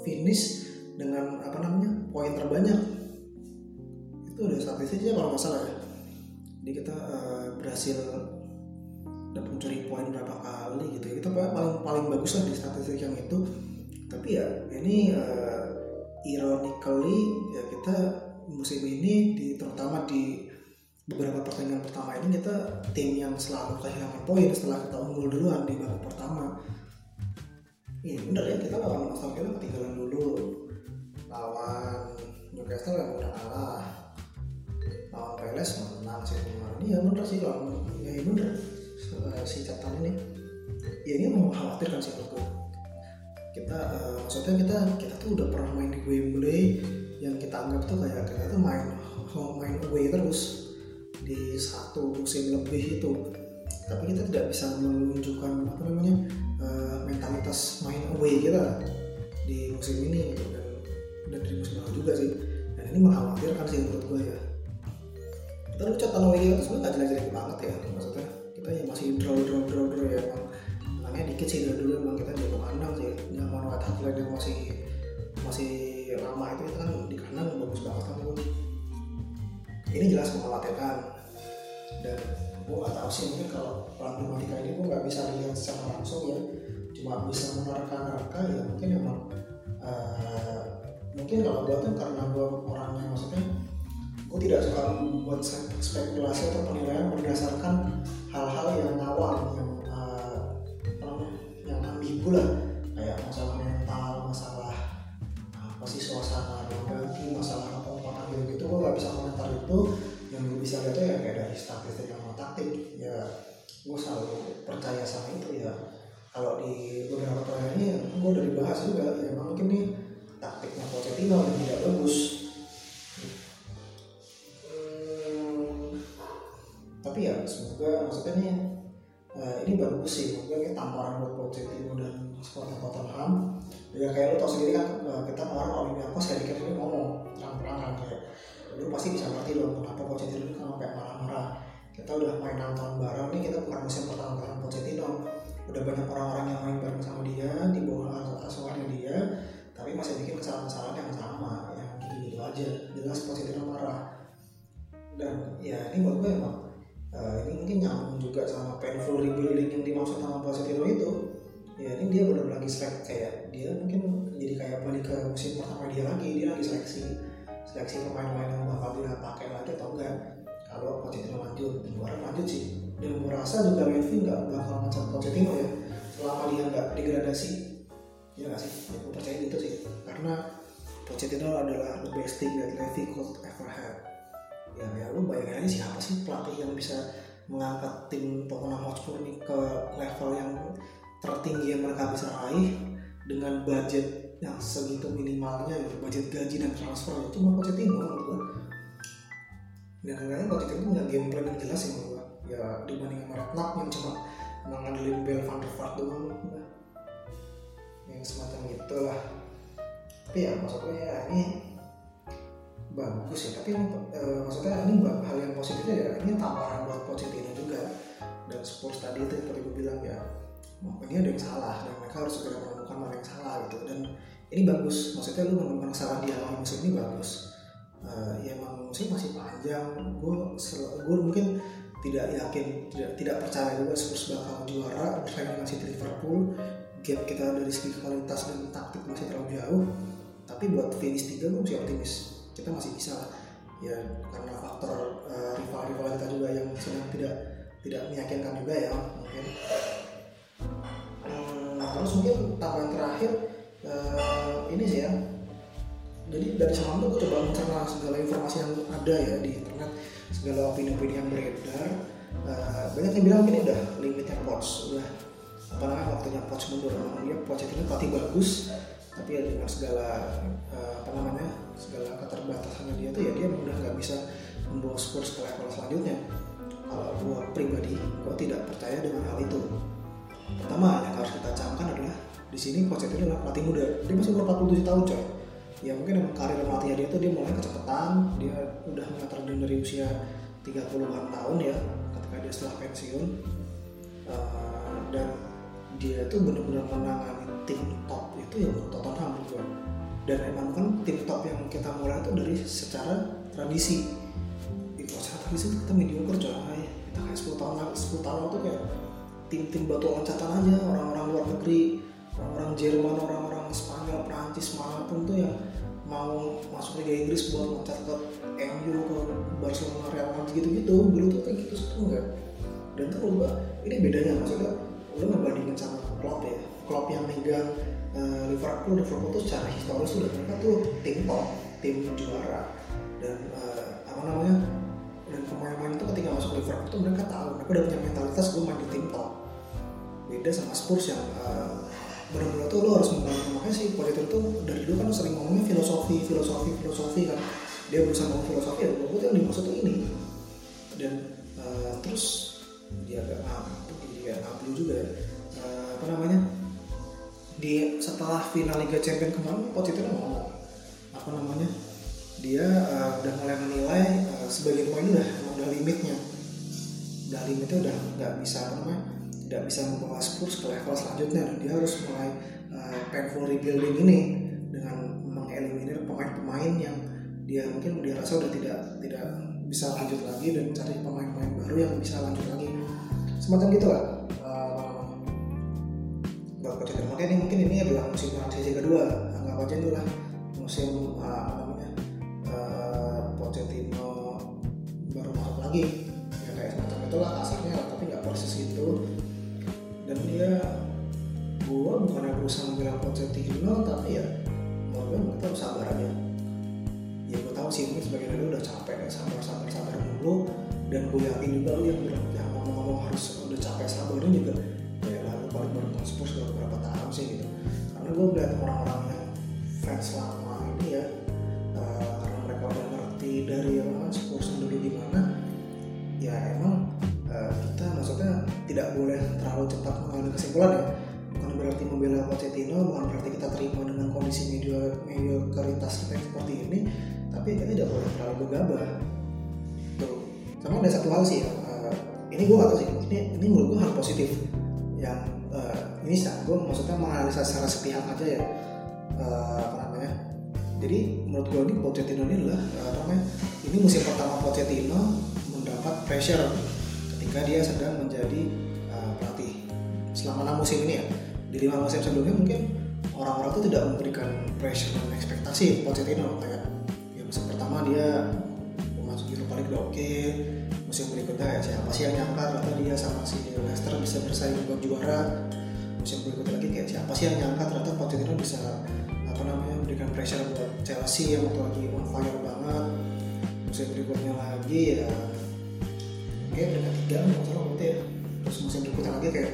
Speaker 1: finish dengan apa namanya poin terbanyak. Itu udah statistiknya kalau nggak salah ya. Jadi kita uh, berhasil dapat mencuri poin berapa kali gitu ya. Kita paling paling bagus lah di statistik yang itu. Tapi ya ini uh, ironically ya kita musim ini di terutama di beberapa pertandingan pertama ini kita tim yang selalu kehilangan poin setelah kita unggul duluan di babak pertama. Iya bener ya kita lawan Aston Villa ketinggalan dulu. Lawan Newcastle yang udah kalah. Lawan Palace menang sih kemarin. Iya bener sih lawan ya bener. Si catatan ini. Ya ini mengkhawatirkan sih menurut kita uh, maksudnya kita kita tuh udah pernah main di Wembley yang kita anggap tuh kayak kita tuh main home main away terus di satu musim lebih itu. Tapi kita tidak bisa menunjukkan apa namanya uh, mentalitas main away kita di musim ini gitu. Dan dan di musim lalu juga sih. Dan ini mengkhawatirkan sih menurut gue ya. Kita lu catatan away kita sebenarnya nggak jelek-jelek banget ya. Maksudnya kita ya masih draw draw draw draw ya. Emang menangnya dikit sih dari dulu emang kita jago kandang sih. Zaman White Hart Lane yang masih masih lama itu kita kan di kandang bagus banget kan ini jelas mengkhawatirkan dan gue gak tahu sih mungkin kalau problematika ini gue nggak bisa lihat secara langsung ya. Cuma bisa menerka-nerka ya mungkin emang uh, mungkin kalau gue tuh karena gue orangnya maksudnya gue tidak suka membuat spekulasi atau penilaian berdasarkan hal-hal yang awam yang uh, yang ambigu lah yang gue bisa lihat ya kayak dari statistik sama taktik. Ya gue selalu percaya sama itu ya. Kalau di beberapa pertanyaan ini gue udah dibahas juga ya mungkin nih taktiknya Pochettino yang tidak bagus. Hmm, tapi ya semoga maksudnya nih uh, ini bagus sih. Maksudnya ini tamparan buat Pochettino dan supporter Tottenham. Ya kayak lo tau sendiri kan uh, kita kemarin Olympiakos kayak dikit ini ngomong terang-terangan kayak lu pasti bisa ngerti dong kenapa Pochettino kan sampai marah-marah. Kita udah main enam tahun bareng nih kita bukan musim pertama bareng Pochettino. Udah banyak orang-orang yang main bareng sama dia di bawah asuhannya dia tapi masih bikin kesalahan-kesalahan yang sama yang gitu-gitu aja. Jelas Pochettino marah. Dan ya ini buat gue emang uh, ini mungkin nyambung juga sama painful rebuilding yang dimaksud sama Pochettino itu. Ya ini dia benar lagi selek kayak dia mungkin jadi kayak balik ke musim pertama dia lagi dia lagi seleksi seleksi pemain-pemain yang bakal dia pakai lagi atau enggak. Kalau Pochettino lanjut gue lanjut sih. Dan gue rasa juga Levy nggak bakal ngecat Pochettino ya selama dia nggak degradasi. Ya nggak sih? Ya, gue percaya gitu sih. Karena Pochettino adalah the best thing that Levy could ever have. Ya, ya lu bayangin aja siapa sih pelatih yang bisa mengangkat tim Tottenham Hotspur ini ke level yang tertinggi yang mereka bisa raih dengan budget yang segitu minimalnya gitu budget gaji dan transfer itu cuma Pochettino menurut gue dan kadang-kadang Pochettino punya game plan yang jelas ya menurut gue ya dibanding sama Redknapp yang cuma mengandelin Bell Van der Vaart doang yang semacam gitu lah tapi ya maksudnya ya ini bagus ya tapi uh, maksudnya ini hal yang positifnya ya ini tamparan buat Pochettino juga. Dan Spurs tadi itu seperti gue bilang ya ini ada yang salah dan mereka harus segera menemukan mana yang salah gitu. Dan ini bagus maksudnya lu menemukan kesalahan di awal musim ini bagus. Uh, ya emang musim masih panjang gue gue mungkin tidak yakin tidak tidak percaya juga Spurs bakal juara bersaing dengan City Liverpool. Gap kita dari segi kualitas dan taktik masih terlalu jauh. Tapi buat finish tiga gue masih optimis. Kita masih bisa ya karena faktor uh, rival-rival kita juga yang sedang tidak tidak meyakinkan juga ya mungkin hmm, terus mungkin tambahan terakhir uh, ini sih ya. Jadi dari semalam tuh gue coba mencerna segala informasi yang ada ya di internet segala opini-opini yang beredar. Uh, banyak yang bilang ini udah limitnya Pots udah. Apa namanya waktunya Pots mundur. Dia Pots ini pelatih bagus tapi ya dengan segala uh, apa namanya segala keterbatasannya dia tuh ya dia udah nggak bisa membawa Spurs ke level selanjutnya. Kalau gue pribadi gue tidak percaya dengan hal itu pertama yang harus kita camkan adalah di sini Pochettino adalah pelatih muda. Dia masih umur 47 tahun coy. Ya mungkin emang karir pelatih dia tuh dia mulai kecepatan dia udah mengatur dari usia 30-an tahun ya ketika dia setelah pensiun. Uh, dan dia tuh benar-benar menangani tim top itu ya Tottenham juga dan emang kan tim top yang kita mulai itu dari secara tradisi. Itu secara tradisi kita mediocre coy. Kita kayak 10 tahun 10 tahun itu kayak tim-tim batu loncatan aja orang-orang luar negeri orang-orang Jerman orang-orang Spanyol Prancis mana pun tuh yang mau masuk Liga Inggris buat loncat ke MU ke Barcelona Real Madrid gitu-gitu dulu tuh kayak gitu tuh enggak. Dan tuh gua ini bedanya maksudnya lu ngebandingin sama klub ya. Klub yang megang uh, Liverpool Liverpool tuh secara historis udah mereka tuh tim top tim juara. Dan uh, apa namanya dan pemain-pemain itu ketika masuk Liverpool tuh mereka tahu mereka udah punya mentalitas gue main di tim top. Beda sama Spurs yang uh, benar-benar tuh lo harus membangun makanya sih Pochettino tuh dari dulu kan sering ngomongnya filosofi filosofi filosofi kan. Dia berusaha ngomong filosofi ya gue yang dimaksud tuh ini. Dan uh, terus dia agak ngampu dia ngampu juga uh, apa namanya? Di setelah final Liga Champions kemarin Pochettino ngomong apa namanya dia uh, udah mulai menilai uh, sebagian poin udah udah limitnya. Udah limitnya udah nggak bisa apa namanya tidak bisa membawa Spurs ke level selanjutnya. Dan dia harus mulai uh, painful rebuilding ini dengan mengeliminir pemain-pemain yang dia mungkin dia rasa udah tidak tidak bisa lanjut lagi dan cari pemain-pemain baru yang bisa lanjut lagi. Semacam gitu lah uh, buat Pochettino. Makanya ini mungkin ini adalah musim transisi kedua. Anggap aja itu lah musim uh, lagi. Ya kayak semacam itulah kasarnya lah tapi nggak persis gitu dan dia gua bukannya berusaha membela Pochettino tapi ya menurut gue kita harus sabar aja. Ya gue tahu sih mungkin sebagian dari udah capek kayak sabar sabar sabar dulu. Dan gue yakin juga lu yang bilang ya ngomong-ngomong harus udah capek sabarnya juga ya lalu balik bareng Spurs udah beberapa tahun sih gitu. Karena gue melihat orang-orang yang fans lama ini ya uh, boleh terlalu cepat mengambil kesimpulan ya. Bukan berarti membela Pochettino bukan berarti kita terima dengan kondisi media mediokritas kita seperti ini tapi kita tidak boleh terlalu gegabah. Tuh. Sama ada satu hal sih ya uh, ini gue gak tau sih ini ini menurut gue hal positif yang uh, ini gue maksudnya menganalisa secara sepihak aja ya. Uh, apa namanya? Jadi menurut gue ini Pochettino ini adalah uh, apa namanya ini musim pertama Pochettino mendapat pressure ketika dia sedang menjadi selama enam musim ini ya. Di lima musim sebelumnya mungkin orang-orang tuh tidak memberikan pressure dan ekspektasi Pochettino kayak ya musim pertama dia masuk Europa League udah oke musim berikutnya ya siapa sih yang nyangka ternyata dia sama si Leicester bisa bersaing buat juara. Musim berikutnya lagi kayak siapa sih yang nyangka ternyata Pochettino bisa apa namanya memberikan pressure buat Chelsea yang waktu lagi on fire banget. Musim berikutnya lagi ya kayak peringkat tiga nggak salah ya. Terus musim berikutnya lagi kayak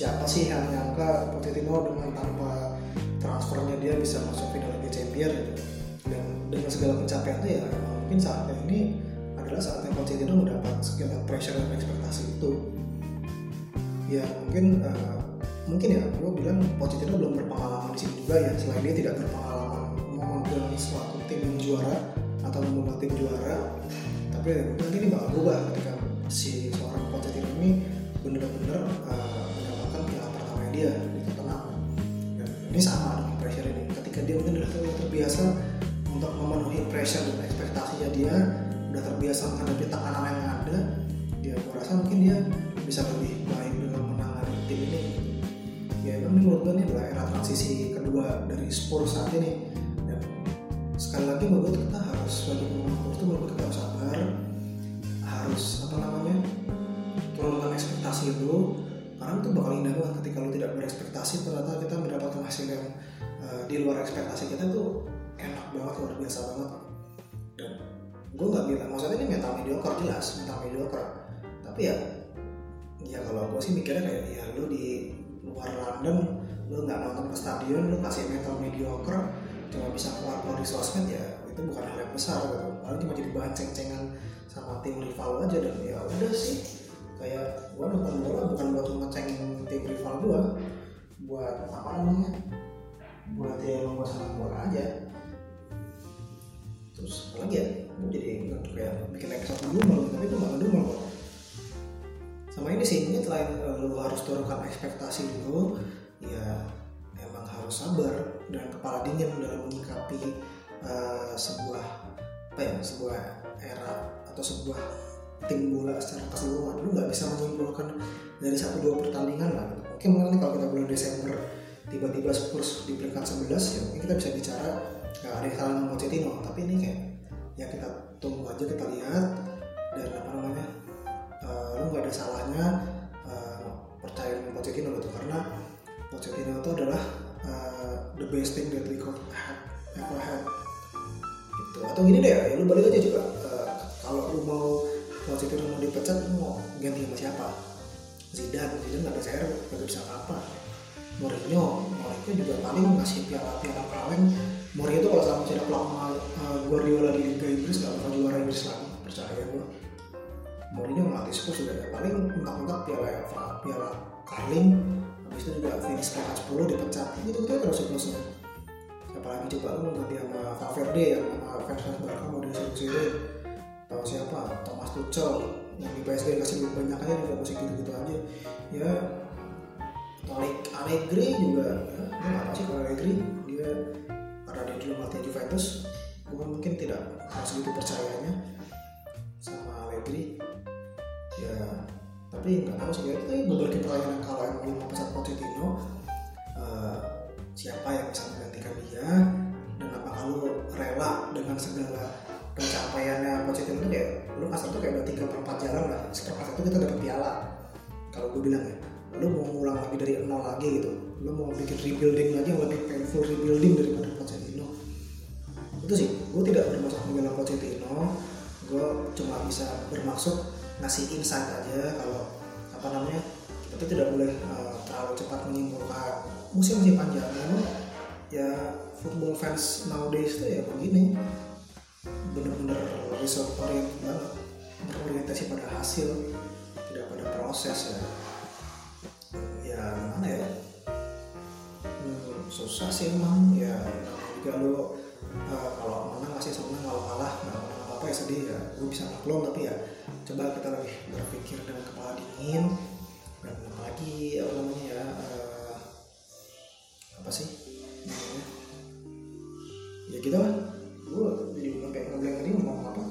Speaker 1: siapa sih yang nyangka Pochettino dengan tanpa transfernya dia bisa masuk final Liga Champions gitu. Dan dengan segala pencapaian itu ya mungkin saatnya ini adalah saatnya Pochettino mendapat segala pressure dan ekspektasi itu. Ya mungkin uh, mungkin ya gue bilang Pochettino belum berpengalaman di sini juga ya. Selain dia tidak berpengalaman memegang suatu tim yang juara atau membawa tim juara tapi nanti ini bakal berubah ketika si seorang Pochettino ini benar-benar uh, udah terbiasa menghadapi tekanan yang ada dia aku rasa mungkin dia bisa lebih baik dengan menangani tim ini. Ya ini menurut gue ini adalah era transisi kedua dari Spurs saat ini. Dan sekali lagi menurut kita harus sebagai pemain Spurs itu menurut kita harus sabar harus apa namanya turunkan ekspektasi dulu. Karena itu bakal indah banget ketika lo tidak berekspektasi ternyata kita mendapatkan hasil yang uh, di luar ekspektasi kita tuh enak banget luar biasa banget. Dan gue nggak bilang maksudnya ini mental mediocre jelas mental mediocre. Tapi ya ya kalau gue sih mikirnya kayak ya lu di luar London lu nggak nonton ke stadion lu kasih mental mediocre cuma bisa keluar keluar di sosmed ya itu bukan hal yang besar gitu. Paling cuma jadi bahan ceng-cengan sama tim rival aja dan ya udah sih. Kayak gue nonton bola bukan buat ngecengin tim rival gue buat apa namanya buat ya emang gue senang bola aja terus apa lagi ya gue jadi kayak bikin episode dulu tapi gak ngedumel kok sama ini sih ini selain lu harus turunkan ekspektasi dulu ya emang harus sabar dan kepala dingin dalam menyikapi uh, sebuah apa ya sebuah era atau sebuah tim bola secara keseluruhan. Lu nggak bisa menyimpulkan dari satu dua pertandingan lah. Oke mungkin kalau kita bulan Desember tiba-tiba Spurs di peringkat 11 ya mungkin kita bisa bicara nggak ada dengan Pochettino tapi ini kayak ya kita tunggu aja kita lihat dan apa namanya uh, lu nggak ada salahnya uh, percaya dengan Pochettino gitu. Karena Pochettino itu adalah uh, the best thing that we could have ever had. Gitu. Atau gini deh ya lu balik aja juga uh, kalau lu mau Pochettino mau dipecat lu mau ganti sama siapa? Zidane Zidane nggak ada saya nggak bisa apa Mourinho Mourinho juga paling ngasih piala-piala kaleng Mourinho itu kalau sama tidak pelang uh, Guardiola di Liga Inggris nggak bakal juara Inggris lagi percaya gue Mourinho ngelatih Spurs juga ya paling mentak-mentak piala FA piala Carling habis itu juga finish peringkat 10 dipecat. Itu itu terus siklusnya apalagi coba lu mau ganti sama Valverde yang sama fans fans Barca mau disuruh tahu siapa? Thomas Tuchel yang di PSG kasih lebih banyak aja juga masih gitu-gitu aja. Ya Allegri juga ya, gak tahu sih kalau Allegri dia karena dia dulu melatih Juventus gue mungkin tidak segitu percayanya sama Allegri. Ya tapi nggak tahu sih ya itu beberapa pertanyaan kalau yang mau pesan Pochettino uh, siapa yang bisa menggantikan dia dan apakah lu rela dengan segala pencapaiannya Pochettino itu kayak lu kasar tuh kayak udah tiga empat jalan lah seperempat itu kita dapat piala. Kalau gue bilang ya lu mau ngulang lagi dari nol lagi gitu lu mau bikin rebuilding lagi yang lebih painful rebuilding daripada Pochettino itu sih gue tidak bermaksud membela Pochettino gue cuma bisa bermaksud ngasih insight aja kalau apa namanya kita tidak boleh uh, terlalu cepat menyimpulkan musim masih panjang. Memang ya football fans nowadays itu ya begini. Bener-bener result oriented banget. Berorientasi pada hasil tidak pada proses ya. Ya mana ya? Hmm, susah sih emang. Ya lo uh, kalau menang masih seneng kalau kalah nggak menang apa apa ya sedih ya. Gue bisa maklum tapi ya coba kita lebih berpikir dengan kepala dingin dan apalagi apa namanya ya uh, apa sih ya gitu lah. Gue jadi sampai ngeblank tadi ngomong apa?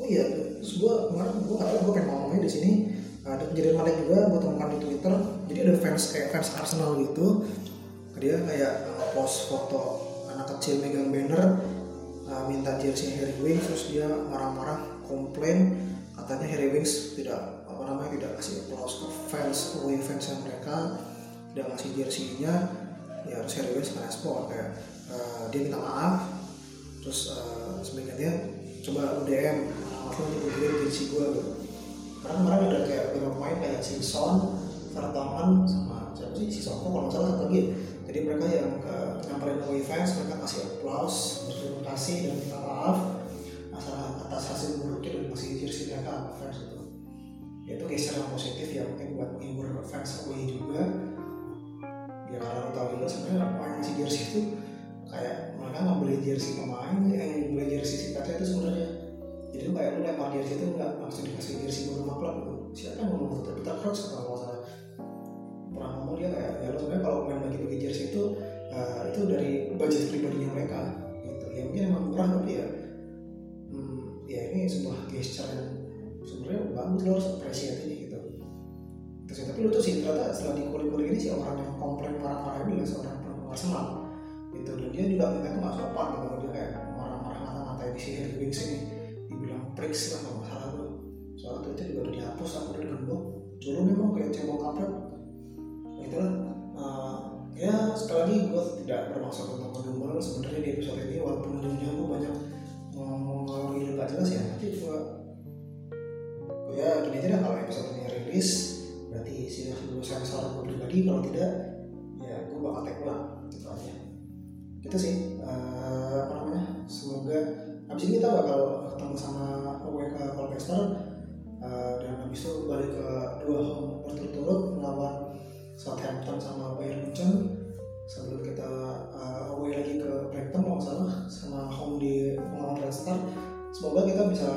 Speaker 1: Oh iya terus gue kemarin gue nggak tahu gue pengen ngomongnya di sini ada kejadian menarik juga gue temukan di Twitter. Jadi ada fans kayak fans Arsenal gitu. Dia kayak uh, post foto anak kecil megang banner uh, minta jersey Harry Winks terus dia marah-marah komplain. Katanya Harry Winks tidak apa namanya tidak kasih applause ke fans away fans yang mereka tidak ngasih jersey-nya. Ya harus Harry Winks merespon kayak uh, dia minta maaf. Terus uh, sebenarnya coba lu DM maaf lu gue jersey gue gitu karena kemarin ada kayak beberapa pemain kayak Simpson, Vertonghen sama siapa sih? Si Soko kalau nggak salah lagi jadi mereka yang uh, nyamperin away fans mereka kasih applause berterima kasih dan minta maaf masalah atas hasil buruknya dan masih jersey mereka fans itu. Ya itu geser yang positif ya mungkin buat menghibur fans away juga. Ya kalau tahu juga sebenarnya pemain si jersey itu kayak mereka ngambil jersey pemain eh ngambil jersey si kaca itu sebenarnya. Jadi kayak lu lempar jersey itu nggak langsung dikasih jersey beberapa klub gitu. Siapa yang ngomong itu Peter Crouch? Kalau nggak salah pernah ngomong dia kayak ya lu sebenarnya kalau main bagi-bagi jersey itu uh, itu dari budget pribadinya mereka gitu. Ya mungkin emang murah tapi ya hmm, ya ini sebuah gesture yang sebenarnya bagus lo harus appreciate ini gitu. Terus ya, tapi lu tuh sih ternyata setelah dikulik-kulik ini sih orang yang komplain marah-marah ini adalah seorang Arsenal gitu. Dan dia juga minta itu nggak sopan gitu dia kayak marah-marah ngata-ngatain si Harry Winks ini. Dibilang pricks lah kalau nggak salah tuh. Soal itu juga udah dihapus aku udah digembok dulu memang kayak cebong kampret gitu. Lah uh, ya sekali lagi gue tidak bermaksud untuk ngedumel sebenarnya di episode ini walaupun ujungnya gue banyak ngalor ngidul gak jelas ya nanti gue ya gini aja dah kalau episode ini rilis berarti sudah dulu saya saran gue pribadi kalau tidak ya gue bakal tag ulang gitu aja. Gitu sih uh, apa namanya semoga abis ini kita bakal ketemu sama WK Colchester uh, dan habis itu balik ke dua home berturut-turut melawan Southampton sama Bayern Munchen sebelum kita uh, away lagi ke Brighton kalau salah sama home di Red Star semoga kita bisa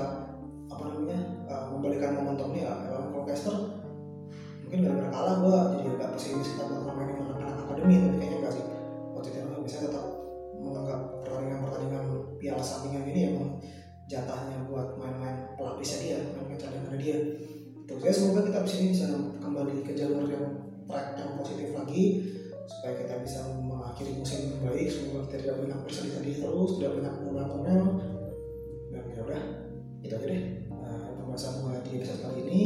Speaker 1: apa namanya uh, membalikan momentumnya ya lawan Colchester mungkin gara-gara kalah gue jadi agak pesimis kita bakal mainin anak-anak akademi tapi kayaknya enggak sih. Waktu itu bisa tetap menganggap pertandingan-pertandingan piala sampingan ini emang jatahnya buat main-main pelapisnya dia main-main cadangan dia. Terus ya semoga kita di sini bisa kembali ke jalur yang track yang positif lagi supaya kita bisa mengakhiri musim yang baik semoga kita tidak banyak bersedih-sedih terus tidak banyak ngomel-ngomel dan ya udah itu aja deh uh, pembahasan gue di episode kali ini.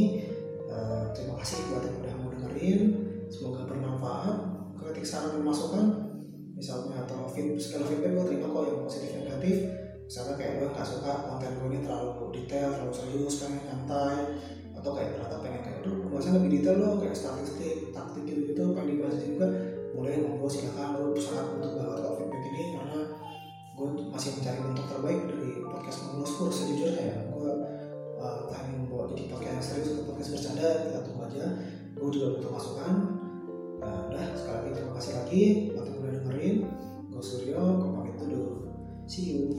Speaker 1: Uh, terima kasih buat yang udah mau dengerin. Semoga bermanfaat. Ketik saran dan masukan misalnya atau feed, segala feedback gue terima kok yang positif negatif. Misalnya kayak gue gak suka konten gue ini terlalu detail terlalu serius kan nyantai atau kayak ternyata pengen kayak aduh bahasanya lebih detail loh kayak statistik taktik gitu gitu pengen dibahas juga boleh monggo silakan lo sangat untuk banget kalau feedback ini karena gue masih mencari bentuk terbaik dari podcast Mengulus Kur sejujurnya ya. Gue uh, ini membawa jadi podcast yang serius atau podcast bercanda kita tunggu aja. Gue juga butuh masukan. Nah, udah sekali lagi terima kasih lagi buat yang udah dengerin. Gue Suryo gue pamit dulu. See you